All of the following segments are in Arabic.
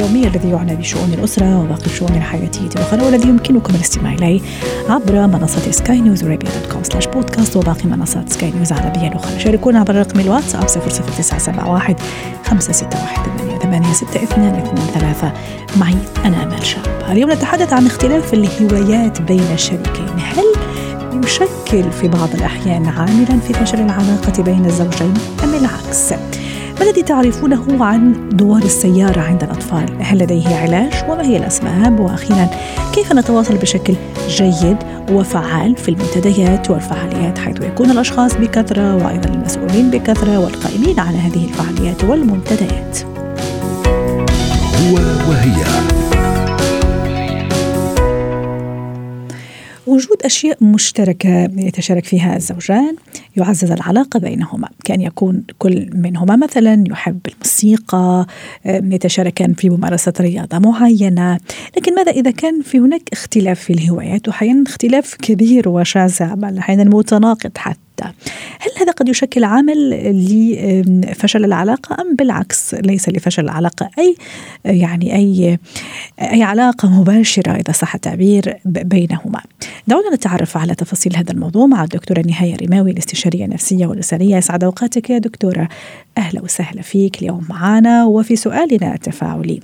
اليومي الذي يعنى بشؤون الأسرة وباقي الشؤون الحياتية الاخرى والذي يمكنكم الاستماع إليه عبر منصة سكاي نيوز ارابيا dot com slash podcast وباقي منصات سكاي نيوز العربيه الأخرى. شاركونا عبر رقم الواتساب 00971 561 ثمانية ستة اثنان اثنان ثلاثة. معي أنا أمال شاب اليوم نتحدث عن اختلاف الهوايات بين الشريكين. هل يشكل في بعض الأحيان عاملا في فشل العلاقة بين الزوجين أم العكس؟ ما الذي تعرفونه عن دوار السيارة عند الأطفال؟ هل لديه علاج؟ وما هي الأسباب؟ وأخيرا كيف نتواصل بشكل جيد وفعال في المنتديات والفعاليات حيث يكون الأشخاص بكثرة وأيضا المسؤولين بكثرة والقائمين على هذه الفعاليات والمنتديات هو وهي وجود أشياء مشتركة يتشارك فيها الزوجان يعزز العلاقة بينهما. كأن يكون كل منهما مثلا يحب الموسيقى يتشاركان في ممارسة رياضة معينة. لكن ماذا إذا كان في هناك اختلاف في الهوايات؟ وأحيانا اختلاف كبير وشاسع بل أحيانا متناقض حتى. هل هذا قد يشكل عامل لفشل العلاقة أم بالعكس ليس لفشل العلاقة؟ أي يعني أي أي علاقة مباشرة إذا صح التعبير بينهما. دعونا نتعرف على تفاصيل هذا الموضوع مع الدكتورة نهاية رماوي الاستشارية النفسية والأسرية. أسعد أوقاتك يا دكتورة. أهلا وسهلا فيك. اليوم معنا وفي سؤالنا التفاعلي.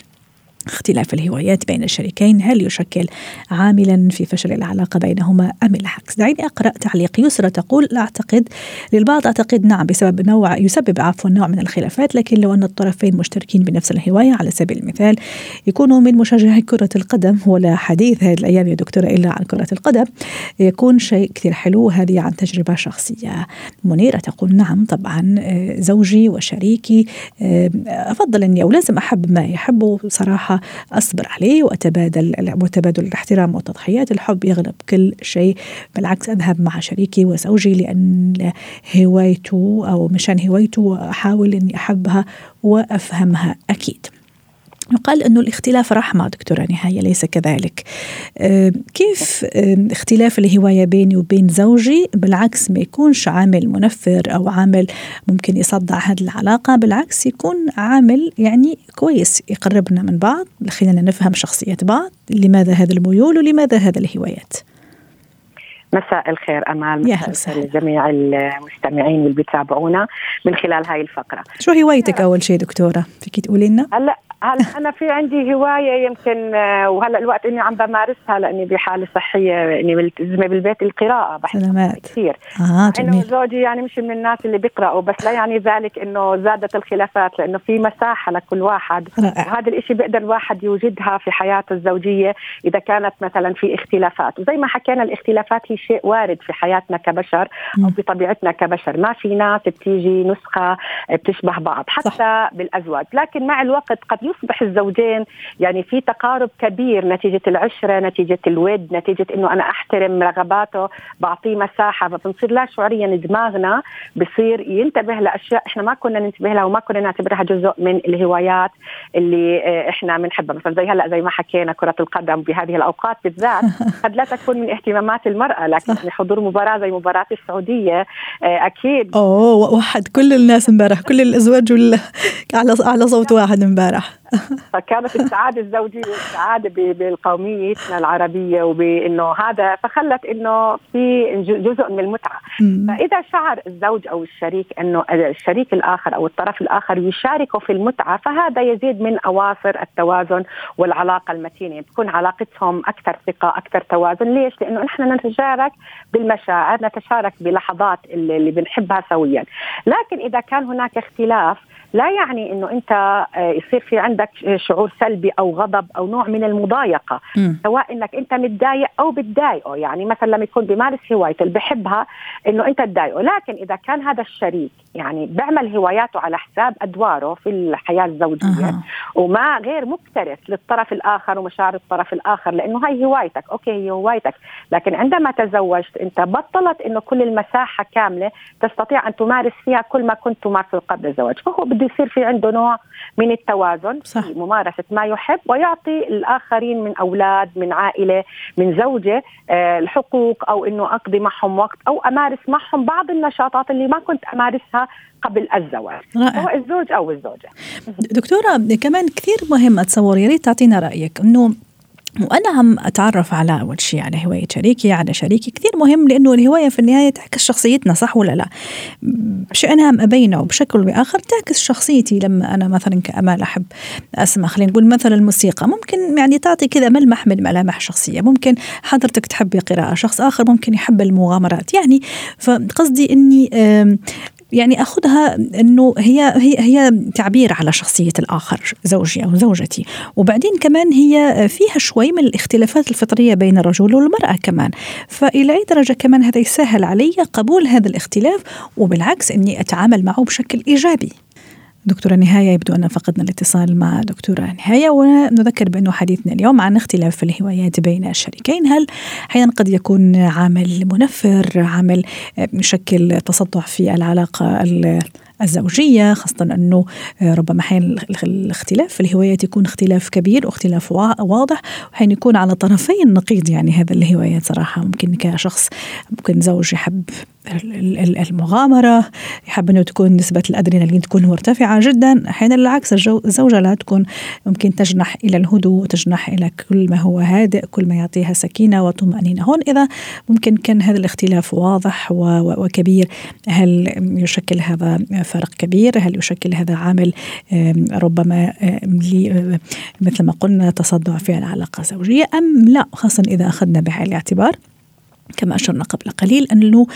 اختلاف الهوايات بين الشريكين هل يشكل عاملا في فشل العلاقة بينهما أم العكس؟ دعيني أقرأ تعليق يسرى تقول أعتقد. للبعض أعتقد نعم بسبب نوع يسبب عفوا نوع من الخلافات لكن لو أن الطرفين مشتركين بنفس الهواية على سبيل المثال يكونوا من مشجعي كرة القدم ولا حديث هذه الأيام يا دكتورة إلا عن كرة القدم يكون شيء كثير حلو هذه عن تجربة شخصية. منيرة تقول نعم طبعا زوجي وشريكي أفضل أني أو لازم أحب ما يحبه صراحة أصبر عليه وأتبادل وتبادل الاحترام والتضحيات الحب يغلب كل شيء بالعكس أذهب مع شريكي وزوجي لأن هوايته أو مشان هوايته وأحاول إني أحبها وأفهمها أكيد. يقال إنه الاختلاف رحمة دكتورة نهاية ليس كذلك. كيف اختلاف الهواية بيني وبين زوجي بالعكس ما يكونش عامل منفر أو عامل ممكن يصدع هذه العلاقة بالعكس يكون عامل يعني كويس يقربنا من بعض خلينا نفهم شخصية بعض لماذا هذا الميول ولماذا هذا الهوايات. مساء الخير أمال مساء الخير لجميع المستمعين اللي بيتابعونا من خلال هاي الفقرة. شو هوايتك أول شيء دكتورة؟ فيك تقولي لنا؟ هلا هلا أنا في عندي هواية يمكن وهلا الوقت إني عم بمارسها لأني بحالة صحية إني ملتزمة بالبيت القراءة بحب كثير آه جميل انه زوجي يعني مش من الناس اللي بيقرأوا بس لا يعني ذلك إنه زادت الخلافات لأنه في مساحة لكل واحد رائع. وهذا الإشي بيقدر الواحد يوجدها في حياته الزوجية إذا كانت مثلا في اختلافات وزي ما حكينا الاختلافات هي شيء وارد في حياتنا كبشر أو في طبيعتنا كبشر. ما في ناس بتيجي نسخة بتشبه بعض حتى صح. بالأزواج. لكن مع الوقت قد يصبح الزوجين يعني في تقارب كبير نتيجة العشرة نتيجة الود نتيجة إنه أنا أحترم رغباته بعطيه مساحة فبنصير لا شعوريا دماغنا بصير ينتبه لأشياء إحنا ما كنا ننتبه لها وما كنا نعتبرها جزء من الهوايات اللي إحنا بنحبها. مثلا زي هلأ زي ما حكينا كرة القدم بهذه الأوقات بالذات قد لا تكون من اهتمامات المرأة. لكن حضور مباراة زي مباراة السعودية أكيد. أوه وحد كل الناس امبارح كل الأزواج وال... على على صوت واحد امبارح. فكانت السعادة الزوجية والسعادة بالقوميتنا العربية وبإنه هذا فخلت إنه في جزء من المتعة. فإذا شعر الزوج أو الشريك إنه الشريك الآخر أو الطرف الآخر يشاركه في المتعة فهذا يزيد من أواصر التوازن والعلاقة المتينة يعني تكون علاقتهم أكثر ثقة أكثر توازن. ليش؟ لأنه نحن نتشارك بالمشاعر نتشارك بلحظات اللي, اللي بنحبها سويا. لكن إذا كان هناك اختلاف لا يعني إنه أنت آه، يصير في عندك شعور سلبي أو غضب أو نوع من المضايقة. م. سواء إنك أنت متضايق أو بتضايقه. يعني مثلا لما يكون بيمارس هوايته اللي بحبها إنه أنت تضايقه. لكن إذا كان هذا الشريك يعني بيعمل هواياته على حساب أدواره في الحياة الزوجية أه. وما غير مكترث للطرف الآخر ومشاعر الطرف الآخر لأنه هاي هوايتك أوكي هي هوايتك لكن عندما تزوجت أنت بطلت إنه كل المساحة كاملة تستطيع أن تمارس فيها كل ما كنت تمارسه قبل الزواج فهو بده يصير في عنده نوع من التوازن صح. في ممارسة ما يحب ويعطي الآخرين من أولاد من عائلة من زوجة آه الحقوق أو إنه أقضي معهم وقت أو أمارس معهم بعض النشاطات اللي ما كنت أمارسها قبل الزواج رائع. سواء الزوج أو الزوجة دكتورة كمان كثير مهم أتصور يا ريت تعطينا رأيك إنه وأنا عم أتعرف على أول شيء على هواية شريكي على شريكي كثير مهم لأنه الهواية في النهاية تعكس شخصيتنا صح ولا لا بشأنها أم أبينا وبشكل بآخر تعكس شخصيتي لما أنا مثلا كأمال أحب أسمع خلينا نقول مثلا الموسيقى ممكن يعني تعطي كذا ملمح من ملامح شخصية ممكن حضرتك تحبي قراءة شخص آخر ممكن يحب المغامرات يعني فقصدي أني يعني أخذها إنه هي هي هي تعبير على شخصية الآخر زوجي أو زوجتي. وبعدين كمان هي فيها شوي من الاختلافات الفطرية بين الرجل والمرأة كمان. فإلى أي درجة كمان هذا يسهل علي قبول هذا الاختلاف؟ وبالعكس إني أتعامل معه بشكل إيجابي. دكتورة نهاية يبدو أن فقدنا الاتصال مع دكتورة نهاية ونذكر بأنه حديثنا اليوم عن اختلاف الهوايات بين الشريكين. هل أحيانا قد يكون عامل منفر عامل يشكل تصدع في العلاقة الزوجية خاصة أنه ربما حين الاختلاف في الهوايات يكون اختلاف كبير واختلاف واضح وحين يكون على طرفي النقيض يعني هذا الهوايات صراحة. ممكن كشخص ممكن زوج يحب المغامرة يحب أنه تكون نسبة الأدرينالين تكون مرتفعة جدا أحيانا العكس الزوجة لا تكون ممكن تجنح إلى الهدوء تجنح إلى كل ما هو هادئ كل ما يعطيها سكينة وطمأنينة. هون إذا ممكن كان هذا الاختلاف واضح وكبير. هل يشكل هذا فرق كبير؟ هل يشكل هذا عامل؟ ربما مثل ما قلنا تصدع في العلاقة الزوجية أم لا خاصة إذا أخذنا بعين الاعتبار. كما أشرنا قبل قليل أنه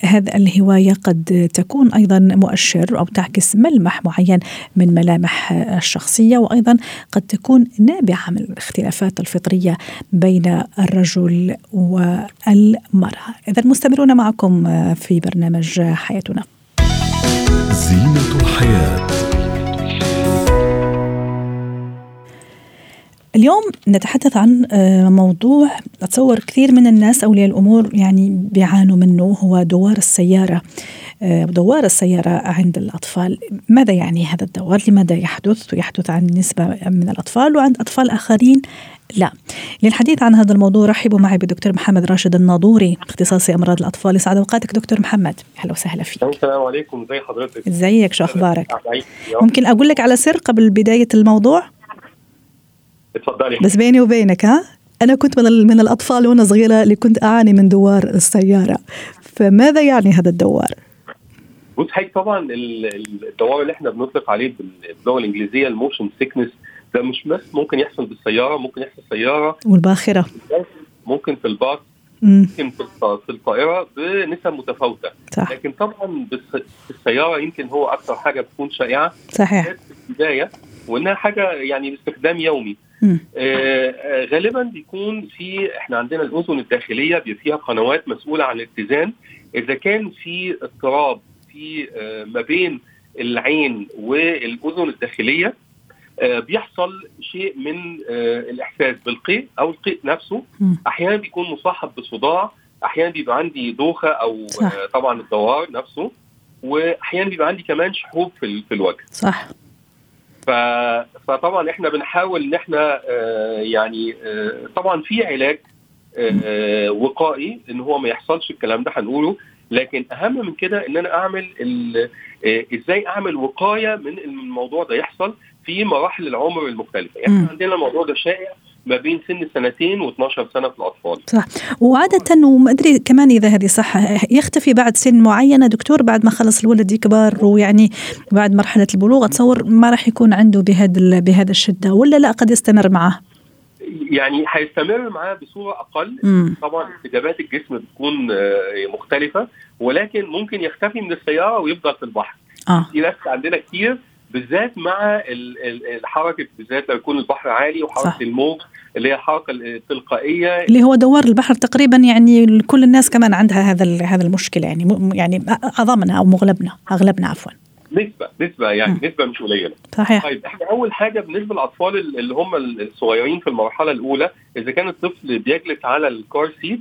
هذا الهواية قد تكون أيضا مؤشر أو تعكس ملمح معين من ملامح الشخصية وأيضا قد تكون نابعة من الاختلافات الفطرية بين الرجل والمرأة. إذا مستمرون معكم في برنامج حياتنا. زينة الحياة. اليوم نتحدث عن آه، موضوع أتصور كثير من الناس أولياء الأمور يعني بيعانوا منه هو دوار السيارة. آه، دوار السيارة عند الأطفال. ماذا يعني هذا الدوار؟ لماذا يحدث؟ ويحدث عن نسبة من الأطفال وعند أطفال آخرين لا. للحديث عن هذا الموضوع رحبوا معي بدكتور محمد راشد الناظوري اختصاصي أمراض الأطفال. يسعد أوقاتك دكتور محمد. أهلا وسهلا فيك. السلام عليكم. ازي حضرتك؟ ازيك؟ شو أخبارك؟ ممكن أقول لك على سر قبل بداية الموضوع؟ اتفضلي. بس بيني وبينك ها؟ أنا كنت من من الأطفال وأنا صغيرة اللي كنت أعاني من دوار السيارة. فماذا يعني هذا الدوار؟ بص حضرتك طبعا الدوار اللي إحنا بنطلق عليه باللغة الإنجليزية ال motion sickness ده مش بس ممكن يحصل بالسيارة ممكن يحصل سيارة. والباخرة. ممكن في الباص ممكن في الطائره بنسب متفاوتة. صح. لكن طبعا بالسيارة يمكن هو أكثر حاجة بتكون شائعة. صحيح. في البداية وإنها حاجة يعني باستخدام يومي. غالبا بيكون في إحنا عندنا الأذن الداخلية فيها قنوات مسؤولة عن الاتزان. إذا كان في اضطراب في آه ما بين العين والأذن الداخلية آه بيحصل شيء من آه الإحساس بالقيء أو القيء نفسه. أحيانا بيكون مصاحب بصداع أحيانا بيبقى عندي دوخة أو صح. آه طبعا الدوار نفسه واحيانا بيبقى عندي كمان شحوب في, الوجه. صح. فطبعا إحنا بنحاول إن إحنا آه يعني آه طبعا في علاج آه وقائي إن هو ما يحصلش الكلام ده هنقوله لكن أهم من كده إن أنا أعمل إزاي أعمل وقاية من الموضوع ده يحصل في مراحل العمر المختلفة يعني. عندنا الموضوع ده شائع ما بين سن سنتين و12 سنة في الأطفال. صح. وعادة وما أدري كمان إذا هذه صح يختفي بعد سن معينه دكتور بعد ما خلص الولد يكبر ويعني بعد مرحلة البلوغ؟ أتصور ما راح يكون عنده بهذا بهذا الشدة ولا لا قد يستمر معه؟ يعني هيستمر معاه بصورة أقل. مم. طبعا استجابات الجسم بتكون مختلفة ولكن ممكن يختفي من السيارة ويفضل في البحر. آه. في ناس عندنا كتير بالذات مع ال- ال- الحركه بالذات لو يكون البحر عالي وحركة صح. الموج اللي هي الحركة التلقائية اللي هو دوار البحر تقريبا يعني كل الناس كمان عندها هذا هذا المشكلة يعني م- يعني معظمنا أو مغلبنا اغلبنا عفوا نسبة نسبة يعني مم. نسبة مش قليلة صحيح طيب إحنا أول حاجة بالنسبة للأطفال ال- اللي هم الصغيرين في المرحلة الأولى إذا كان الطفل بيجلس على ال car seat.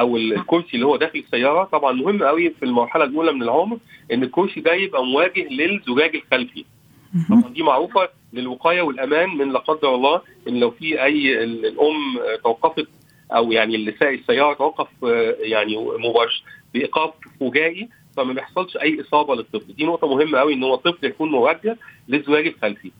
أو ال- الكرسي اللي هو داخل السيارة طبعا مهم قوي في المرحلة الأولى من العمر إن الكرسي ده يبقى مواجه للزجاج الخلفي. طبعا دي معروفة للوقاية والأمان من لا قدر الله إن لو في أي ال- الأم توقفت أو يعني اللي سايق السيارة توقف آه، يعني مباشر بإيقاف فجائي فما بيحصلش أي إصابة للطفل. دي نقطة مهمة قوي إن هو الطفل يكون موجه للزجاج الخلفي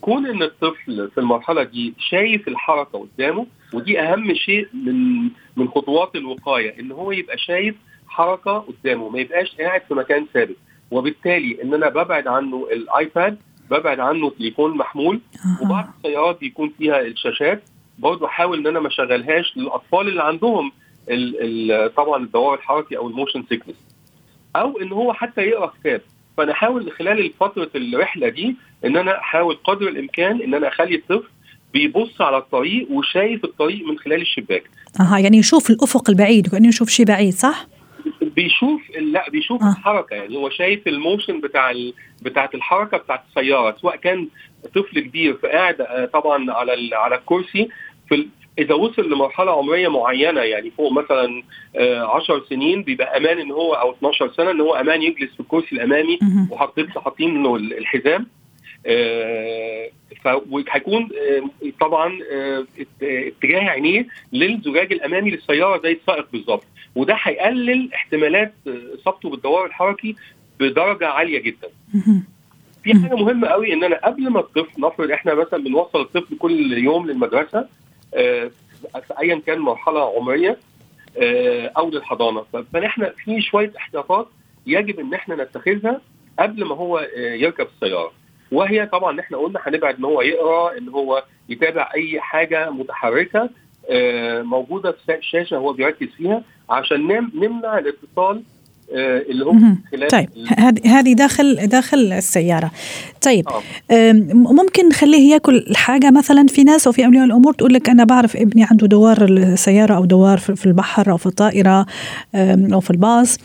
كون إن الطفل في المرحلة دي شايف الحركة قدامه ودي أهم شيء من من خطوات الوقاية إن هو يبقى شايف حركة قدامه ما يبقاش قاعد في مكان ثابت. وبالتالي إن أنا ببعد عنه ال iPad ببعد عنه تليفون محمول أها. وبعض السيارات بيكون فيها الشاشات برضه احاول إن أنا ما أشغلهاش للأطفال اللي عندهم ال ال طبعا الدوار الحركي أو ال motion sickness أو إن هو حتى يقرأ كتاب فأنا أحاول خلال فترة الرحلة دي إن أنا أحاول قدر الإمكان إن أنا أخلي الطفل بيبص على الطريق وشايف الطريق من خلال الشباك أها يعني يشوف الأفق البعيد وكانه يشوف شيء بعيد صح؟ بيشوف لا بيشوف آه. آه. الحركة يعني هو شايف الموشن بتاع ال... بتاعت الحركة بتاعت السيارة سواء كان طفل كبير فقاعد آه، طبعا على ال... على الكرسي في ال... إذا وصل لمرحلة عمرية معينة يعني فوق مثلا 10 سنين بيبقى أمان إن هو أو 12 سنة إن هو أمان يجلس في الكرسي الأمامي. وحاطين حاطين له ال- الحزام آه، فهيكون آه، طبعا آه، ات- اتجاه عينيه للزجاج الأمامي للسيارة زي السائق بالظبط وده هيقلل احتمالات آه، إصابته بالدوار الحركي بدرجة عالية جدا. في حاجة مهمة قوي إن أنا قبل ما الطفل نفرض إحنا مثلا بنوصل الطفل كل يوم للمدرسة آه، في ايا كان مرحلة عمرية آه، أو للحضانة. فإحنا في شوية احتياطات يجب إن إحنا نتخذها قبل ما هو آه، يركب السيارة. وهي طبعا إحنا قلنا هنبعد إن هو يقرأ إن هو يتابع أي حاجة متحركة موجودة في الشاشه هو بيركز فيها عشان نم- نمنع الاتصال آه، اللي هو. خلال طيب هذه داخل داخل السيارة. طيب آه. أم، ممكن نخليه ياكل الحاجة مثلا في ناس وفي اولياء الأمور تقول لك أنا بعرف ابني عنده دوار السيارة أو دوار في البحر أو في الطائرة أو في الباص.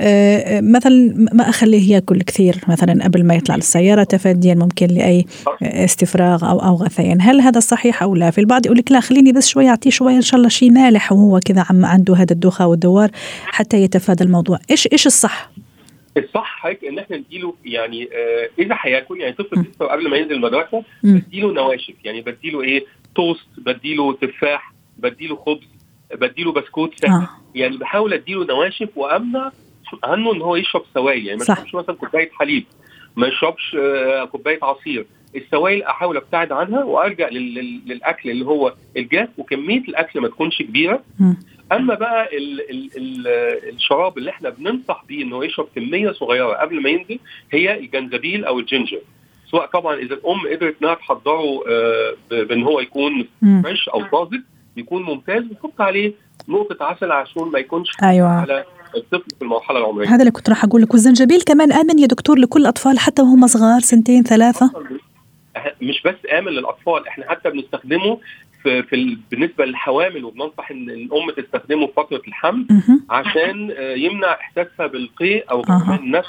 أه، مثلا ما أخليه ياكل كثير مثلا قبل ما يطلع للسيارة تفاديا ممكن لأي استفراغ أو أو غثيان. هل هذا صحيح أو لا؟ في البعض يقول لك لا خليني بس شوي أعطيه شوي إن شاء الله شيء مالح وهو كذا عم عنده هذا الدوخة والدوار حتى يتفادى الموضوع. إيش إيش الصح الصح حضرتك إن إحنا نديله يعني آه إذا هياكل يعني طفل لسه قبل ما ينزل المدرسة. بديله نواشف يعني بديله إيه توست بديله تفاح بديله خبز بديله بسكوت آه. يعني بحاول أديله نواشف وأمنع عنه إن هو يشرب سوائل يعني ما. يشربش مثلا كوباية حليب ما يشربش آه كوباية عصير السوائل أحاول أبتعد عنها وارجع لل- لل- للأكل اللي هو الجاف وكمية الأكل ما تكونش كبيرة. أما بقى ال ال ال الشراب اللي إحنا بننصح بيه إنه يشرب كمية صغيرة قبل ما ينزل هي الجنزبيل أو ال ginger. سواء طبعا إذا الأم قدرت إنها تحضره آه، بان هو يكون. فريش أو طازج يكون ممتاز وتحط عليه نقطة عسل عشان ما يكونش أيوه. على الطفل في المرحلة العمرية. هذا اللي كنت راح أقول لك والزنجبيل كمان آمن يا دكتور لكل الاطفال حتى وهم صغار سنتين ثلاثة؟ مش بس آمن للأطفال إحنا حتى بنستخدمه في, في ال- بالنسبة للحوامل وبننصح ان الام تستخدمه في فترة الحمل. عشان آه، يمنع إحساسها بالقيء أو النفس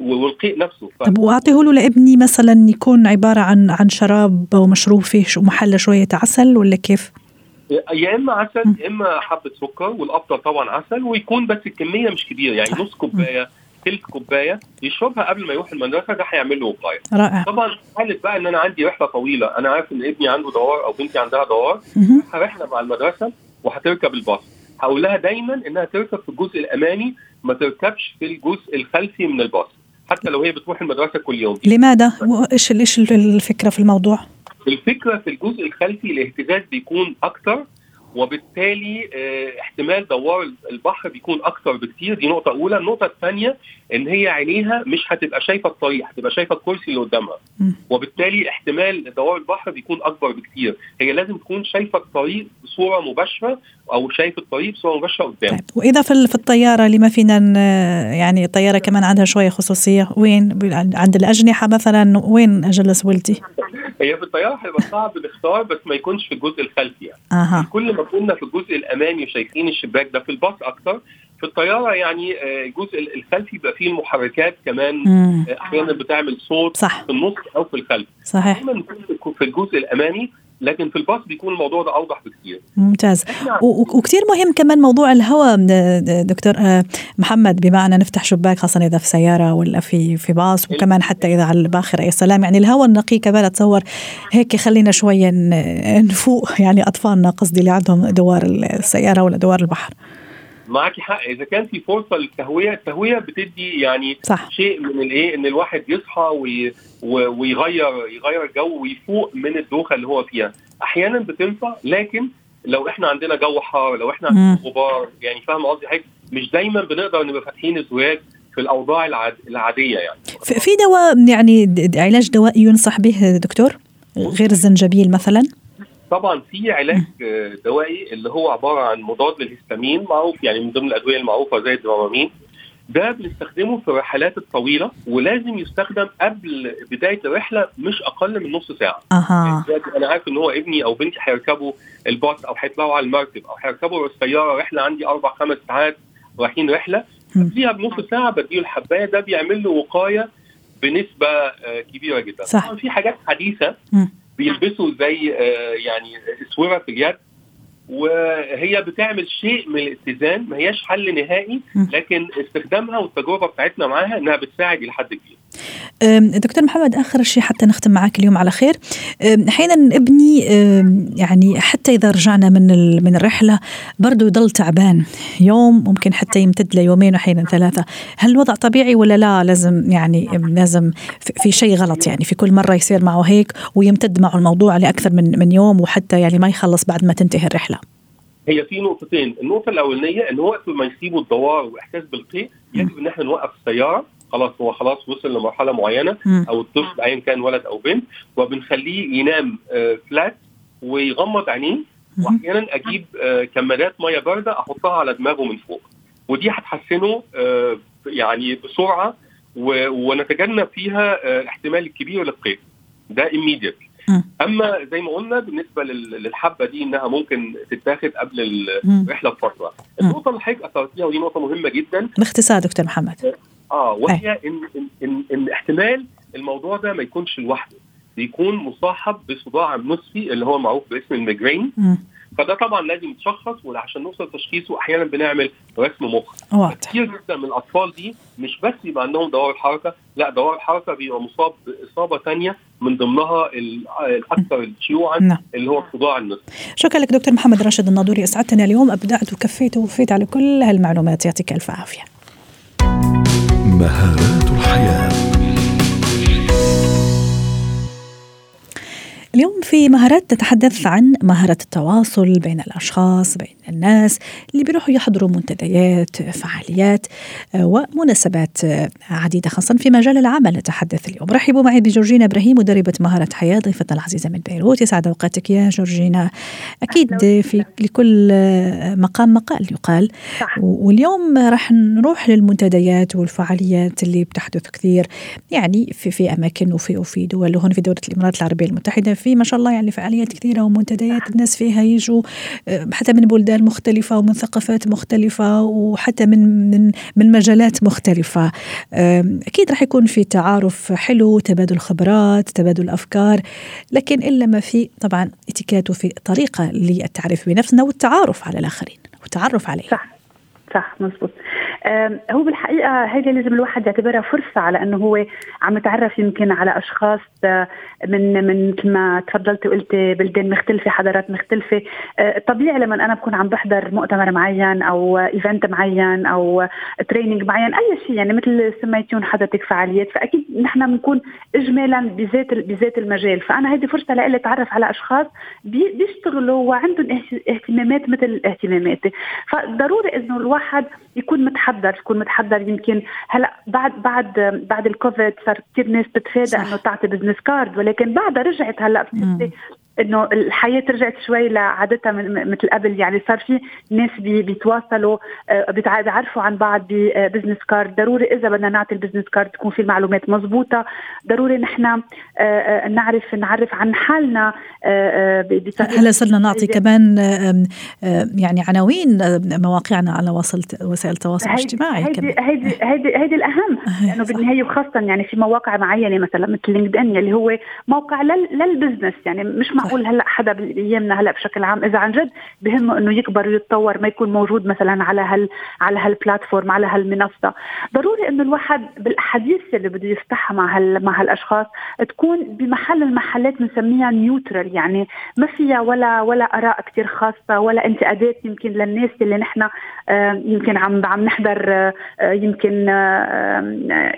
والقيء نفسه ف... طب وأعطيه له لابني مثلا يكون عبارة عن عن شراب ومشروب فيه محلى شوية عسل ولا كيف؟ يا إما عسل يا إما حبة سكر والافضل طبعا عسل ويكون بس الكمية مش كبيرة يعني. نص كوباية ثلث كوباية يشربها قبل ما يروح المدرسة ده هيعمل له وقاية رائع طبعا حاله بقى إن أنا عندي رحلة طويلة أنا عارف إن ابني عنده دوار أو بنتي عندها دوار. رحله مع المدرسة وهتركب الباص هقول لها دايما إنها تركب في الجزء الأمامي ما تركبش في الجزء الخلفي من الباص حتى لو هي بتروح المدرسة كل يوم لماذا؟ وإيش إيش الفكرة في الموضوع؟ الفكرة في الجزء الخلفي الاهتزاز بيكون أكتر وبالتالي آه احتمال دوار البحر بيكون أكتر بكتير. دي نقطة أولى. النقطة الثانية إن هي عينيها مش هتبقى شايفة الطريق هتبقى شايفة الكرسي اللي قدامها. وبالتالي احتمال دوار البحر بيكون أكبر بكتير. هي لازم تكون شايفة الطريق بصورة مباشرة أو شايف الطريق بصورة مباشرة قدام. طيب وإذا في في الطيارة اللي ما فينا يعني الطيارة كمان عندها شوية خصوصية وين؟ عند الأجنحة مثلا وين اجلس ولدي؟ هي في الطيارة هيبقى صعب نختار بس ما يكونش في الجزء الخلفي يعني. أه. كل ما كنا في الجزء الأمامي وشايفين الشباك ده في الباص أكتر. في الطيارة يعني الجزء الخلفي بيبقى فيه المحركات كمان أحيانا بتعمل صوت صح. في النص أو في الخلف. صحيح. في الجزء الأمامي لكن في الباص بيكون الموضوع ده أوضح بكثير ممتاز. وكثير مهم كمان موضوع الهواء دكتور محمد بمعنى نفتح شباك خاصة إذا في سيارة ولا في في باص وكمان حتى إذا على الباخرة. يا سلام يعني الهواء النقي كمان أتصور هيك يخلينا شوية نفوق يعني أطفالنا قصدي اللي عندهم دوار السيارة ولا دوار البحر. معك حق. إذا كان في فرصة للتهوية التهوية بتدي يعني صح. شيء من الإيه؟ إن الواحد يصحى وي ويغير يغير الجو ويفوق من الدوخة اللي هو فيها. أحيانا بتنفع لكن لو إحنا عندنا جو حار لو إحنا عندنا غبار يعني فاهم قصدي حضرتك مش دايما بنقدر نبقى فاتحين الزجاج في الأوضاع العاد العادية يعني. في دواء يعني علاج دوائي ينصح به دكتور؟ غير الزنجبيل مثلا؟ طبعا في علاج دوائي اللي هو عبارة عن مضاد للهستامين معروف يعني من ضمن الأدوية المعروفة زي الدرامامين ده بنستخدمه في الرحلات الطويلة ولازم يستخدم قبل بداية الرحلة مش أقل من نص ساعة. أها يعني أنا عارف إن هو ابني أو بنتي هيركبوا الباص أو هيطلعوا على المركب أو هيركبوا السيارة رحلة عندي أربع خمس ساعات رايحين رحلة قبليها بنص ساعة بديله الحباية ده بيعمل له وقاية بنسبة كبيرة جدا. صح. طبعا في حاجات حديثة م. بيلبسوا زي يعني اسوره في اليد وهي بتعمل شيء من الاتزان ما هياش حل نهائي لكن استخدامها والتجربة بتاعتنا معاها إنها بتساعد إلى حد كبير. دكتور محمد آخر شيء حتى نختم معك اليوم على خير. أحيانا ابني يعني حتى إذا رجعنا من من الرحلة برضه يضل تعبان. يوم ممكن حتى يمتد ليومين وأحيانا ثلاثة. هل الوضع طبيعي ولا لا؟ لازم يعني لازم في شيء غلط يعني في كل مرة يصير معه هيك ويمتد معه الموضوع لأكثر من من يوم وحتى يعني ما يخلص بعد ما تنتهي الرحلة. هي في نقطتين. النقطة الأولانية إن وقت ما يسيبوا الدوار وإحساس بالقيء يجب إن إحنا نوقف السيارة خلاص هو خلاص وصل لمرحلة معينة أو الطفل ايا كان ولد أو بنت وبنخليه ينام آه فلات ويغمض عينيه واحيانا أجيب آه كمادات مية باردة أحطها على دماغه من فوق. ودي هتحسنه آه يعني بسرعة ونتجنب فيها الاحتمال الكبير للقيء ده immediate. أما زي ما قلنا بالنسبة للحبة دي إنها ممكن تتاخد قبل الرحله بفتره النقطة اللي حضرتك اثرتيها ودي نقطة مهمة جدا. باختصار دكتور محمد. آه وهي إن, إن, إن, إن احتمال الموضوع ده ما يكونش لوحده. بيكون مصاحب بصداع نصفي اللي هو معروف باسم ال migraine. فده طبعا لازم يتشخص وعشان نوصل لتشخيصه أحيانا بنعمل رسم مخ. كتير جدا من الأطفال دي مش بس يبقى عندهم دوار الحركة لا دوار الحركة بيبقى مصاب بإصابة ثانية من ضمنها الأكثر شيوعا نعم. اللي هو الصداع النصفي شكرا لك دكتور محمد راشد الناظوري أسعدتنا اليوم. ابدعت وكفيت ووفيت على كل هالمعلومات. يعطيك ألف عافية. مهارات الحياة. اليوم في مهارات تتحدث عن مهارة التواصل بين الأشخاص بين الناس اللي بيروحوا يحضروا منتديات فعاليات ومناسبات عديدة خاصة في مجال العمل. نتحدث اليوم. رحبوا معي بجورجينا إبراهيم مدربة مهارة حياة ضيفتنا العزيزة من بيروت. يسعد أوقاتك يا جورجينا. أكيد في لكل مقام مقال يقال. واليوم راح نروح للمنتديات والفعاليات اللي بتحدث كثير يعني في في أماكن وفي وفي دول وهون في دولة الإمارات العربية المتحدة في ما شاء الله يعني فعاليات كثيرة ومنتديات الناس فيها يجوا حتى من بلدان مختلفة ومن ثقافات مختلفة وحتى من من من مجالات مختلفة. أكيد راح يكون في تعارف حلو تبادل خبرات تبادل أفكار لكن إلا ما في طبعا اتيكيت وفي طريقة للتعريف بنفسنا والتعارف على الآخرين والتعرف عليهم. صح. صح مزبوط هو بالحقيقة هيدي لازم الواحد يعتبرها فرصة على أنه هو عم يتعرف يمكن على أشخاص من من مثل ما تفضلت وقلت بلدان مختلفة حضارات مختلفة. طبيعي لما أنا بكون عم بحضر مؤتمر معين أو event معين أو training معين أي شيء يعني مثل سميتون حضرتك فعاليات فأكيد نحن بنكون اجمالا بذات بذات المجال. فأنا هذه فرصة لإلي أتعرف على أشخاص بيشتغلوا وعندهم اهتمامات مثل اهتماماتي فضروري إنه الواحد يكون متحضر يكون متحضر. يمكن هلأ بعد بعد بعد الكوفيد صار كثير ناس تتفادى إنه تعطي business card ولكن بعدها رجعت هلأ إنه الحياة رجعت شوي لعادتها مثل قبل. يعني صار في ناس بي بيتواصلوا آه، بيتعرفوا عن بعض ب business card ضروري إذا بدنا نعطي ال business card تكون في المعلومات مضبوطة. ضروري نحن آه، آه، نعرف نعرف عن حالنا هلا صرنا نعطي كمان يعني عناوين مواقعنا على وسائل التواصل الاجتماعي هيدي هيدي هيدي هيدي الأهم. لأنه بالنهاية وخاصة يعني في مواقع معينة مثلا مثل LinkedIn اللي هو موقع لل business يعني مش مع معقول هلا حدا بأيامنا هلا بشكل عام إذا عن جد بهمه إنه يكبر ويتطور ما يكون موجود مثلا على هال على هال platform على هالمنصة. ضروري إنه الواحد بالأحاديث اللي بده يفتحها مع هال مع هالأشخاص تكون بمحل المحلات بنسميها neutral يعني ما فيها ولا ولا آراء كثير خاصة ولا انتقادات يمكن للناس اللي نحن يمكن عم عم نحضر يمكن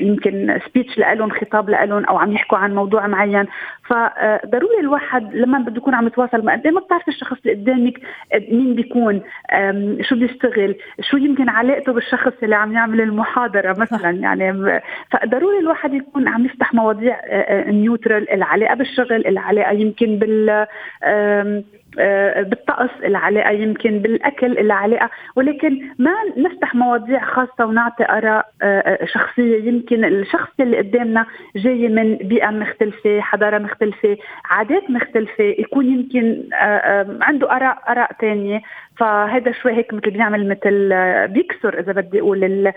يمكن speech لهم خطاب لهم أو عم يحكوا عن موضوع معين. فضروري الواحد لما بده يكون عم يتواصل مع ما بتعرف الشخص اللي قدامك مين بيكون شو بيشتغل شو يمكن علاقته بالشخص اللي عم يعمل المحاضرة مثلا يعني فضروري الواحد يكون عم يفتح مواضيع نيوترال العلاقة بالشغل العلاقة يمكن بال بالطقس العلاقة يمكن بالأكل العلاقة. ولكن ما نفتح مواضيع خاصة ونعطي آراء آه، آه، شخصية. يمكن الشخص اللي قدامنا جاي من بيئة مختلفة حضارة مختلفة عادات مختلفة يكون يمكن عنده آراء آراء ثانية فهذا شوي هيك مثل بيعمل مثل بيكسر إذا بدي أقول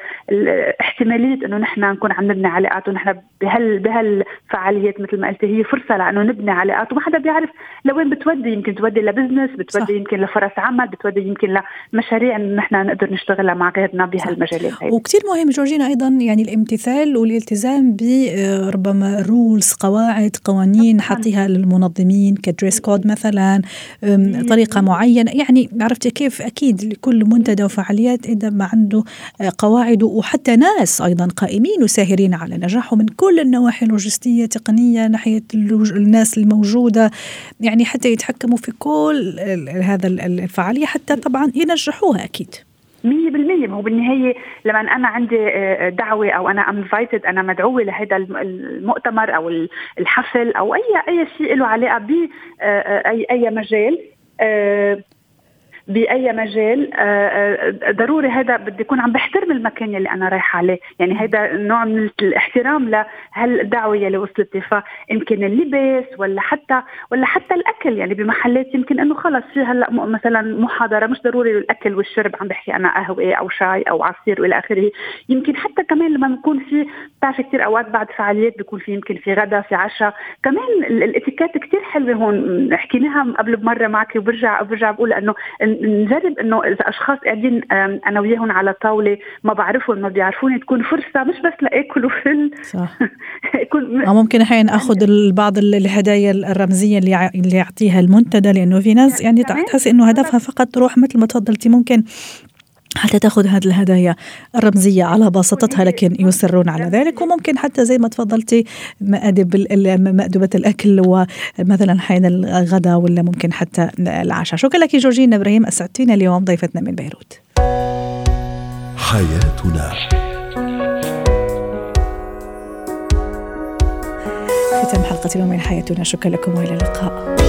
احتماليه إنه نحن نكون عم نبني علاقات ونحن بهال بهالفعاليات مثل ما قلتي هي فرصة لأنه نبني علاقات وما حدا بيعرف لوين بتودي يمكن تودي ل business بتودي صح. يمكن لفرص عمل بتودي يمكن لمشاريع انه نحن نقدر نشتغلها مع غيرنا بهالمجالات هي وكثير مهم جورجينا أيضا يعني الامتثال والالتزام بربما rules قواعد قوانين حاطيها للمنظمين ك dress code مثلا طريقة معينة. يعني عرفتي كيف أكيد لكل منتدى وفعاليات إذا ما عنده قواعد وحتى ناس أيضا قائمين وساهرين على نجاحه من كل النواحي اللوجستية تقنية ناحية الناس الموجودة يعني حتى يتحكموا في كل هذا الفعالية حتى طبعا ينجحوها أكيد. مية بالمية. ما هو بالنهاية لما أنا عندي آه، دعوة أو أنا انفايتد أنا مدعوة لهذا المؤتمر أو الحفل أو أي أي شيء له علاقة بأي آه، أي أي مجال آه، بأي مجال آه، آه، ضروري هذا بدي يكون عم بحترم المكان اللي أنا رايحة عليه. يعني هذا نوع من الاحترام لهالدعوه اللي وصلت لي فيمكن اللبس ولا حتى ولا حتى الأكل. يعني بمحلات يمكن إنه خلص في هلأ مثلا محاضرة مش ضروري الاكل والشرب عم بحكي أنا قهوة أو شاي أو عصير وإلى آخره. يمكن حتى كمان لما بكون في بتعرفي كثير أوقات بعد فعاليات بيكون في يمكن في غدا في عشاء. كمان الاتيكيت كثير حلوة هون. حكيناها قبل بمرة معك وبرجع برجع بقول إنه نجرب إنه إذا أشخاص قاعدين أنا وياهم على طاولة ما بعرفهم ما بيعرفوني تكون فرصة مش بس لاكل وفل صح. يكون ممكن أحيانا أخذ بعض الهدايا الرمزية اللي اللي يعطيها المنتدى لأنه في ناس يعني تحس إنه هدفها فقط تروح مثل ما تفضلتي ممكن حتى تاخذ هذه الهدايا الرمزية على بساطتها لكن يصرون على ذلك. وممكن حتى زي ما تفضلتي مأدب مأدبة الأكل ومثلا حين الغداء ولا ممكن حتى العشاء. شكرا لك جورجينا إبراهيم أسعدتينا اليوم ضيفتنا من بيروت. حياتنا. ختام حلقة اليوم من حياتنا. شكرا لكم وإلى اللقاء.